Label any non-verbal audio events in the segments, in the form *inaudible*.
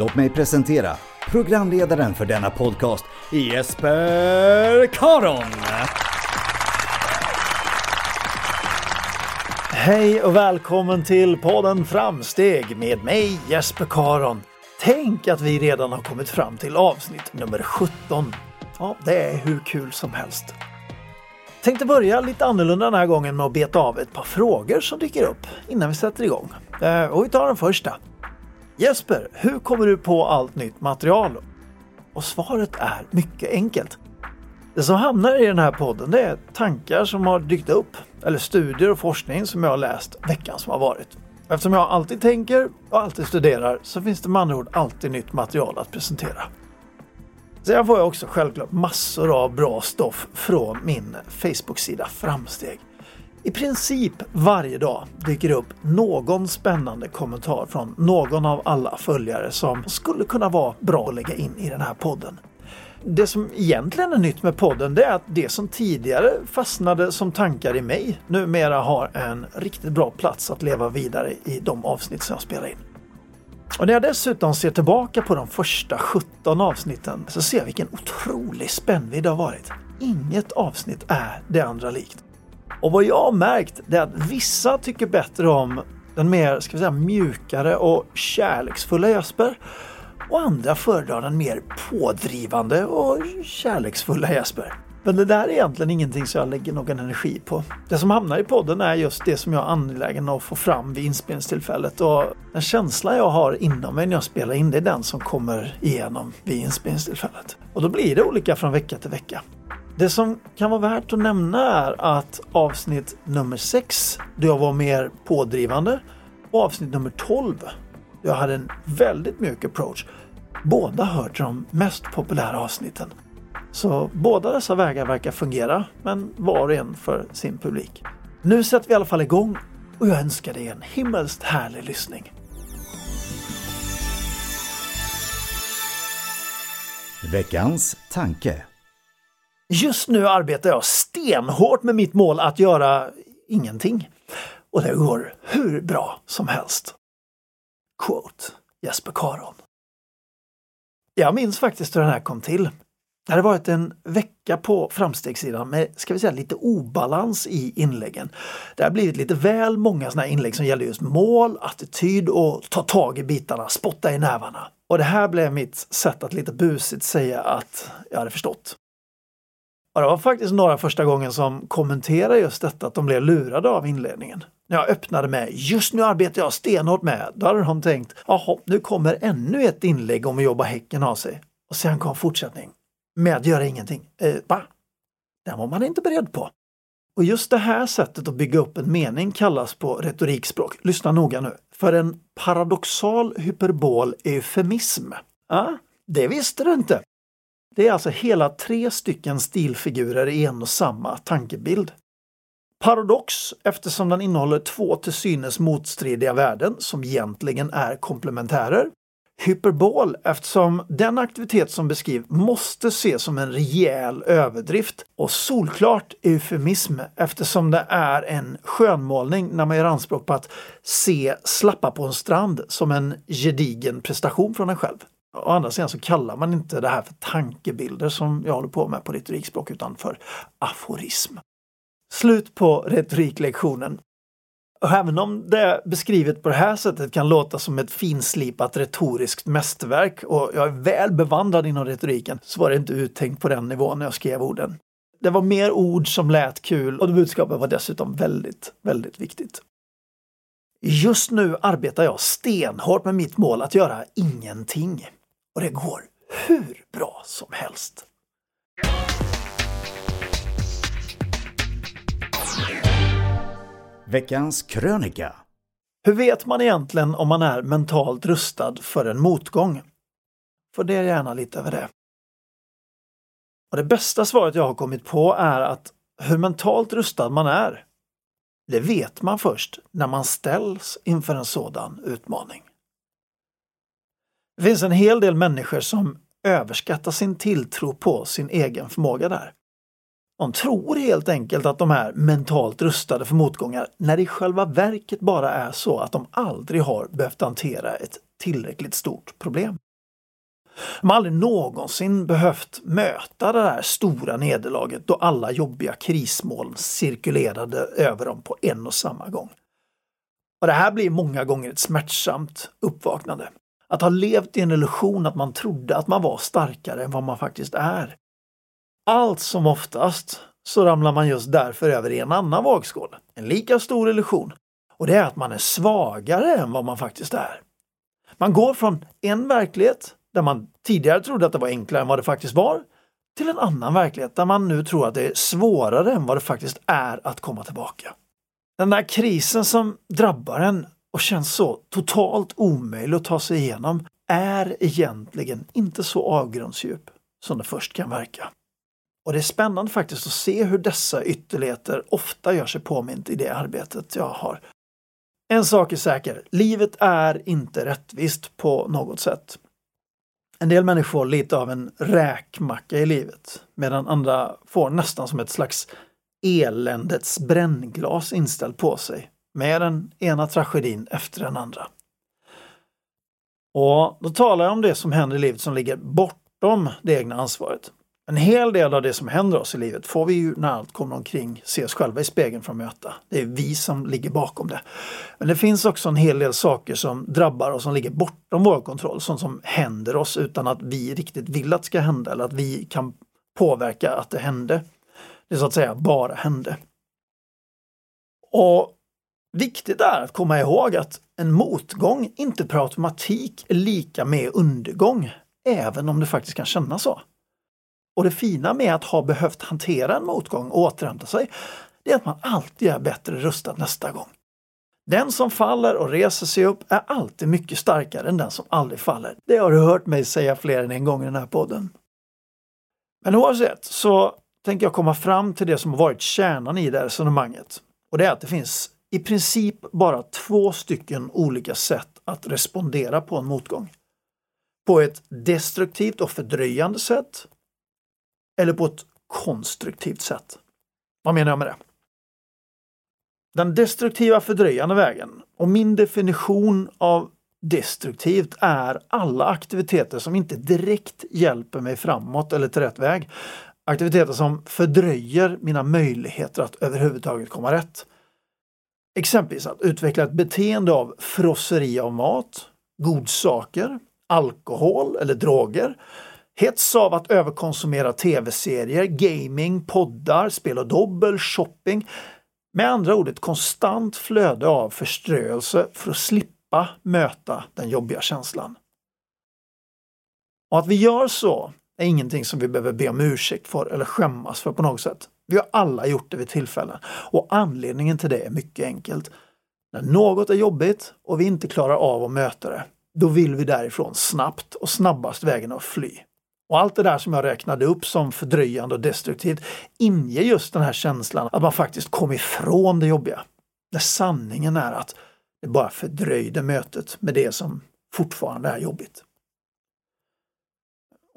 Låt mig presentera programledaren för denna podcast, Jesper Karon. Hej och välkommen till podden Framsteg med mig Jesper Karon. Tänk att vi redan har kommit fram till avsnitt nummer 17. Ja, det är hur kul som helst. Tänkte börja lite annorlunda den här gången med att beta av ett par frågor som dyker upp innan vi sätter igång. Eh, och vi tar den första. Jesper, hur kommer du på allt nytt material? Och svaret är mycket enkelt. Det som hamnar i den här podden det är tankar som har dykt upp eller studier och forskning som jag har läst veckan som har varit. Eftersom jag alltid tänker och alltid studerar så finns det med andra ord alltid nytt material att presentera. Sen får jag också självklart massor av bra stoff från min Facebook-sida Framsteg. I princip varje dag dyker det upp någon spännande kommentar från någon av alla följare som skulle kunna vara bra att lägga in i den här podden. Det som egentligen är nytt med podden det är att det som tidigare fastnade som tankar i mig numera har en riktigt bra plats att leva vidare i de avsnitt som jag spelar in. Och när jag dessutom ser tillbaka på de första 17 avsnitten så ser jag vilken otrolig spännvidd det har varit. Inget avsnitt är det andra likt. Och vad jag har märkt är att vissa tycker bättre om den mer ska vi säga, mjukare och kärleksfulla Jesper och andra föredrar den mer pådrivande och kärleksfulla Jesper. Men det där är egentligen ingenting som jag lägger någon energi på. Det som hamnar i podden är just det som jag är angelägen att få fram vid inspelningstillfället och den känsla jag har inom mig när jag spelar in det är den som kommer igenom vid inspelningstillfället. Och då blir det olika från vecka till vecka. Det som kan vara värt att nämna är att avsnitt nummer 6, då jag var mer pådrivande, och avsnitt nummer 12, då jag hade en väldigt mjuk approach, båda hör till de mest populära avsnitten. Så båda dessa vägar verkar fungera, men var och en för sin publik. Nu sätter vi i alla fall igång och jag önskar dig en himmelskt härlig lyssning. Veckans tanke. Just nu arbetar jag stenhårt med mitt mål att göra ingenting. Och det går hur bra som helst. Quote Jesper Karon. Jag minns faktiskt hur den här kom till. Det hade varit en vecka på framstegssidan med, ska vi säga, lite obalans i inläggen. Det har blivit lite väl många sådana här inlägg som gäller just mål, attityd och ta tag i bitarna, spotta i nävarna. Och det här blev mitt sätt att lite busigt säga att jag hade förstått. Ja, det var faktiskt några första gången som kommenterade just detta att de blev lurade av inledningen. När jag öppnade med “Just nu arbetar jag stenhårt med” då hade de tänkt “Jaha, nu kommer ännu ett inlägg om att jobba häcken av sig” och sen kom fortsättning med att göra ingenting. Eh, va? Den var man inte beredd på. Och just det här sättet att bygga upp en mening kallas på retorikspråk, lyssna noga nu, för en paradoxal hyperbol eufemism. Ah, det visste du inte. Det är alltså hela tre stycken stilfigurer i en och samma tankebild. Paradox eftersom den innehåller två till synes motstridiga värden som egentligen är komplementärer. hyperbol eftersom den aktivitet som beskrivs måste ses som en rejäl överdrift och solklart eufemism eftersom det är en skönmålning när man gör anspråk på att se slappa på en strand som en gedigen prestation från en själv. Å andra sidan så kallar man inte det här för tankebilder som jag håller på med på retorikspråk utan för aforism. Slut på retoriklektionen. Och även om det beskrivet på det här sättet kan låta som ett finslipat retoriskt mästerverk och jag är väl bevandrad inom retoriken så var det inte uttänkt på den nivån när jag skrev orden. Det var mer ord som lät kul och budskapet var dessutom väldigt, väldigt viktigt. Just nu arbetar jag stenhårt med mitt mål att göra ingenting. Och det går hur bra som helst. Veckans krönika. Hur vet man egentligen om man är mentalt rustad för en motgång? Fundera gärna lite över det. Och Det bästa svaret jag har kommit på är att hur mentalt rustad man är, det vet man först när man ställs inför en sådan utmaning. Det finns en hel del människor som överskattar sin tilltro på sin egen förmåga där. De tror helt enkelt att de är mentalt rustade för motgångar när det i själva verket bara är så att de aldrig har behövt hantera ett tillräckligt stort problem. De har aldrig någonsin behövt möta det där stora nederlaget då alla jobbiga krismoln cirkulerade över dem på en och samma gång. Och Det här blir många gånger ett smärtsamt uppvaknande. Att ha levt i en illusion att man trodde att man var starkare än vad man faktiskt är. Allt som oftast så ramlar man just därför över i en annan vågskål, en lika stor illusion. Och det är att man är svagare än vad man faktiskt är. Man går från en verklighet där man tidigare trodde att det var enklare än vad det faktiskt var, till en annan verklighet där man nu tror att det är svårare än vad det faktiskt är att komma tillbaka. Den där krisen som drabbar en och känns så totalt omöjlig att ta sig igenom är egentligen inte så avgrundsdjup som det först kan verka. Och det är spännande faktiskt att se hur dessa ytterligheter ofta gör sig påmint i det arbetet jag har. En sak är säker, livet är inte rättvist på något sätt. En del människor får lite av en räkmacka i livet medan andra får nästan som ett slags eländets brännglas inställt på sig med den ena tragedin efter den andra. Och då talar jag om det som händer i livet som ligger bortom det egna ansvaret. En hel del av det som händer oss i livet får vi ju när allt kommer omkring se oss själva i spegeln för att möta. Det är vi som ligger bakom det. Men det finns också en hel del saker som drabbar oss som ligger bortom vår kontroll. Sånt som händer oss utan att vi riktigt vill att det ska hända eller att vi kan påverka att det hände. Det så att säga bara hände. Och Viktigt är att komma ihåg att en motgång inte per automatik är lika med undergång, även om det faktiskt kan kännas så. Och det fina med att ha behövt hantera en motgång och återhämta sig, det är att man alltid är bättre rustad nästa gång. Den som faller och reser sig upp är alltid mycket starkare än den som aldrig faller. Det har du hört mig säga fler än en gång i den här podden. Men oavsett så tänker jag komma fram till det som har varit kärnan i det här resonemanget. Och det är att det finns i princip bara två stycken olika sätt att respondera på en motgång. På ett destruktivt och fördröjande sätt eller på ett konstruktivt sätt. Vad menar jag med det? Den destruktiva fördröjande vägen och min definition av destruktivt är alla aktiviteter som inte direkt hjälper mig framåt eller till rätt väg. Aktiviteter som fördröjer mina möjligheter att överhuvudtaget komma rätt. Exempelvis att utveckla ett beteende av frosseri av mat, godsaker, alkohol eller droger, hets av att överkonsumera tv-serier, gaming, poddar, spel och dobbel, shopping. Med andra ord ett konstant flöde av förströelse för att slippa möta den jobbiga känslan. Och att vi gör så är ingenting som vi behöver be om ursäkt för eller skämmas för på något sätt. Vi har alla gjort det vid tillfällen och anledningen till det är mycket enkelt. När något är jobbigt och vi inte klarar av att möta det, då vill vi därifrån snabbt och snabbast vägen att fly. Och allt det där som jag räknade upp som fördröjande och destruktivt inger just den här känslan att man faktiskt kom ifrån det jobbiga. När sanningen är att det bara fördröjde mötet med det som fortfarande är jobbigt.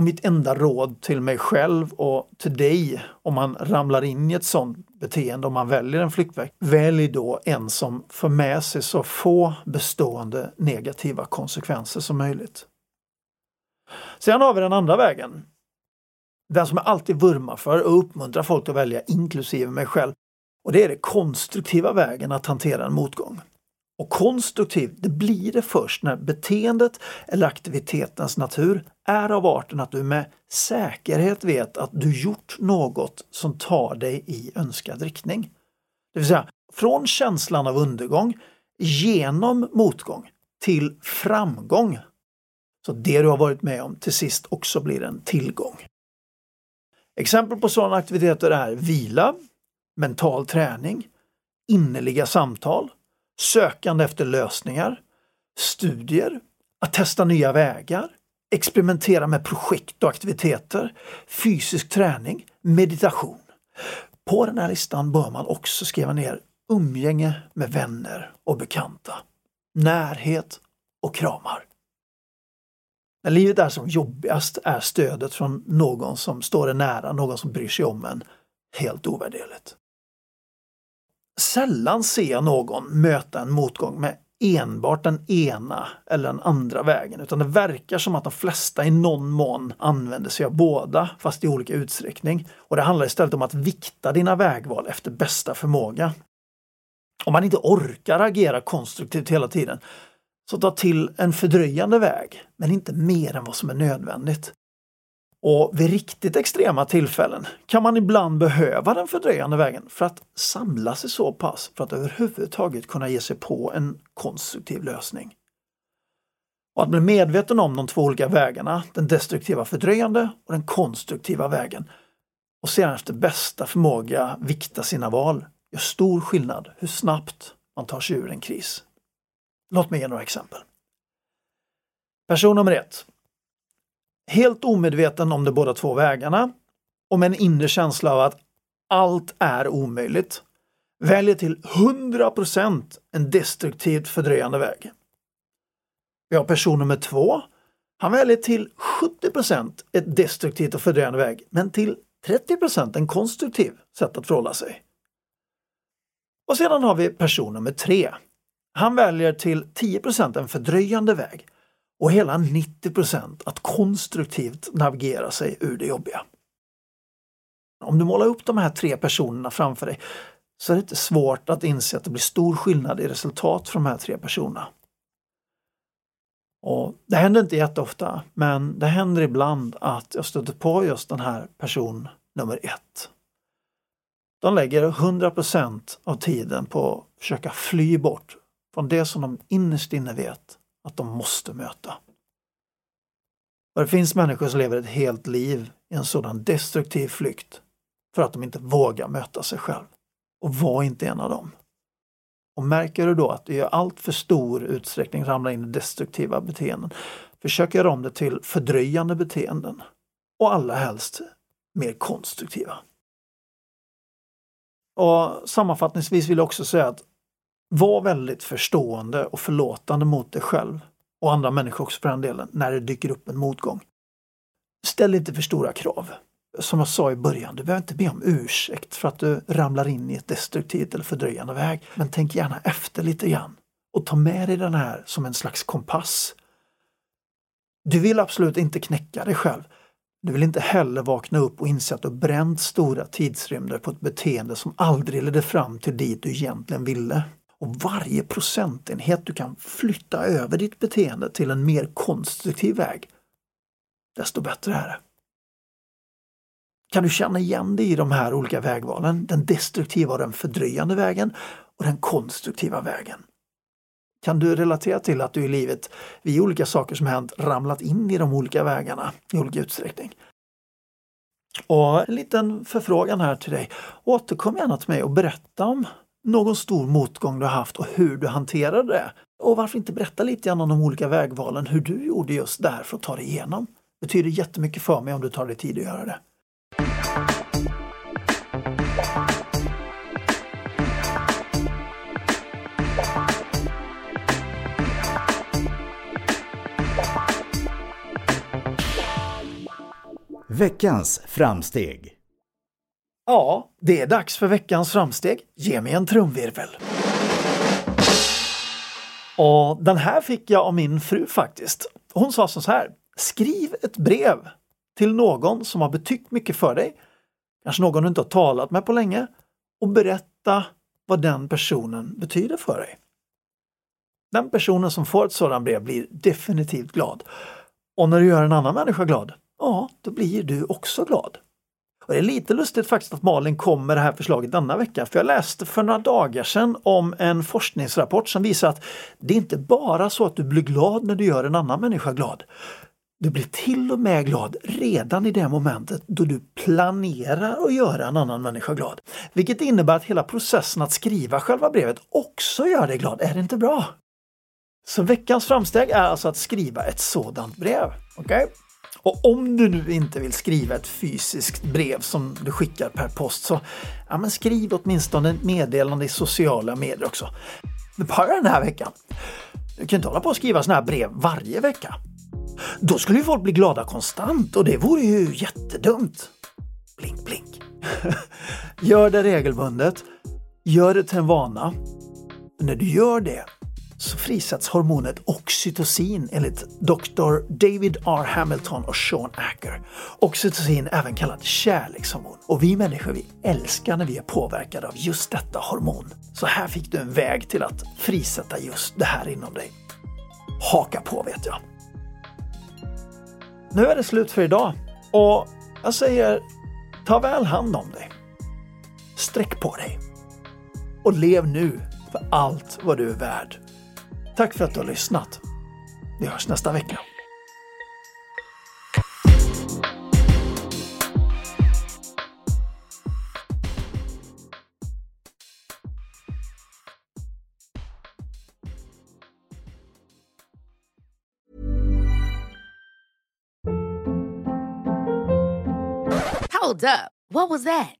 Och mitt enda råd till mig själv och till dig om man ramlar in i ett sådant beteende, om man väljer en flyktväg, välj då en som för med sig så få bestående negativa konsekvenser som möjligt. Sen har vi den andra vägen. Den som jag alltid vurmar för och uppmuntrar folk att välja, inklusive mig själv. Och det är den konstruktiva vägen att hantera en motgång. Och konstruktiv, det blir det först när beteendet eller aktivitetens natur är av arten att du med säkerhet vet att du gjort något som tar dig i önskad riktning. Det vill säga, från känslan av undergång genom motgång till framgång. Så det du har varit med om till sist också blir en tillgång. Exempel på sådana aktiviteter är vila, mental träning, innerliga samtal, sökande efter lösningar, studier, att testa nya vägar, experimentera med projekt och aktiviteter, fysisk träning, meditation. På den här listan bör man också skriva ner umgänge med vänner och bekanta, närhet och kramar. När livet är som jobbigast är stödet från någon som står en nära, någon som bryr sig om en, helt ovärderligt. Sällan ser jag någon möta en motgång med enbart den ena eller den andra vägen utan det verkar som att de flesta i någon mån använder sig av båda fast i olika utsträckning. Och det handlar istället om att vikta dina vägval efter bästa förmåga. Om man inte orkar agera konstruktivt hela tiden så ta till en fördröjande väg, men inte mer än vad som är nödvändigt. Och vid riktigt extrema tillfällen kan man ibland behöva den fördröjande vägen för att samla sig så pass för att överhuvudtaget kunna ge sig på en konstruktiv lösning. Och att bli medveten om de två olika vägarna, den destruktiva fördröjande och den konstruktiva vägen och sedan efter bästa förmåga vikta sina val gör stor skillnad hur snabbt man tar sig ur en kris. Låt mig ge några exempel. Person nummer ett helt omedveten om de båda två vägarna och med en inre känsla av att allt är omöjligt, väljer till 100% en destruktivt fördröjande väg. Vi har person nummer två. Han väljer till 70% ett destruktivt och fördröjande väg, men till 30% en konstruktiv sätt att förhålla sig. Och sedan har vi person nummer tre. Han väljer till 10% en fördröjande väg och hela 90% att konstruktivt navigera sig ur det jobbiga. Om du målar upp de här tre personerna framför dig så är det inte svårt att inse att det blir stor skillnad i resultat för de här tre personerna. Och Det händer inte jätteofta, men det händer ibland att jag stöter på just den här person nummer ett. De lägger 100% av tiden på att försöka fly bort från det som de innerst inne vet att de måste möta. Och det finns människor som lever ett helt liv i en sådan destruktiv flykt för att de inte vågar möta sig själv. Och var inte en av dem. Och märker du då att du i allt för stor utsträckning ramlar in i destruktiva beteenden, försök göra om det till fördröjande beteenden. Och allra helst mer konstruktiva. Och Sammanfattningsvis vill jag också säga att var väldigt förstående och förlåtande mot dig själv och andra människor också för den delen, när det dyker upp en motgång. Ställ inte för stora krav. Som jag sa i början, du behöver inte be om ursäkt för att du ramlar in i ett destruktivt eller fördröjande väg. Men tänk gärna efter lite grann och ta med dig den här som en slags kompass. Du vill absolut inte knäcka dig själv. Du vill inte heller vakna upp och inse att du bränt stora tidsrymder på ett beteende som aldrig ledde fram till dit du egentligen ville. Och varje procentenhet du kan flytta över ditt beteende till en mer konstruktiv väg, desto bättre är det. Kan du känna igen dig i de här olika vägvalen? Den destruktiva och den fördröjande vägen och den konstruktiva vägen. Kan du relatera till att du i livet, vid olika saker som hänt, ramlat in i de olika vägarna i olika utsträckning? Och en liten förfrågan här till dig. Återkom gärna till mig och berätta om någon stor motgång du har haft och hur du hanterade det. Och varför inte berätta lite grann om de olika vägvalen, hur du gjorde just där för att ta dig igenom. Det betyder jättemycket för mig om du tar dig tid att göra det. Veckans framsteg. Ja, det är dags för veckans framsteg. Ge mig en trumvirvel. Och den här fick jag av min fru faktiskt. Hon sa så här. Skriv ett brev till någon som har betytt mycket för dig. Kanske någon du inte har talat med på länge. Och berätta vad den personen betyder för dig. Den personen som får ett sådant brev blir definitivt glad. Och när du gör en annan människa glad, ja, då blir du också glad. Och det är lite lustigt faktiskt att Malin kom med det här förslaget denna vecka, för jag läste för några dagar sedan om en forskningsrapport som visar att det är inte bara så att du blir glad när du gör en annan människa glad. Du blir till och med glad redan i det momentet då du planerar att göra en annan människa glad. Vilket innebär att hela processen att skriva själva brevet också gör dig glad. Är det inte bra? Så veckans framsteg är alltså att skriva ett sådant brev. Okej? Okay? Och om du nu inte vill skriva ett fysiskt brev som du skickar per post så ja, men skriv åtminstone ett meddelande i sociala medier också. Bara den här veckan. Du kan inte hålla på och skriva sådana här brev varje vecka. Då skulle ju folk bli glada konstant och det vore ju jättedumt. Blink, blink. *laughs* Gör det regelbundet. Gör det till en vana. Men när du gör det så frisätts hormonet oxytocin enligt Dr. David R. Hamilton och Sean Acker. Oxytocin även kallat kärlekshormon och vi människor vi älskar när vi är påverkade av just detta hormon. Så här fick du en väg till att frisätta just det här inom dig. Haka på vet jag. Nu är det slut för idag och jag säger ta väl hand om dig. Sträck på dig. Och lev nu för allt vad du är värd. Tack för att du har lyssnat. Vi hörs nästa vecka. Hold up. What was that?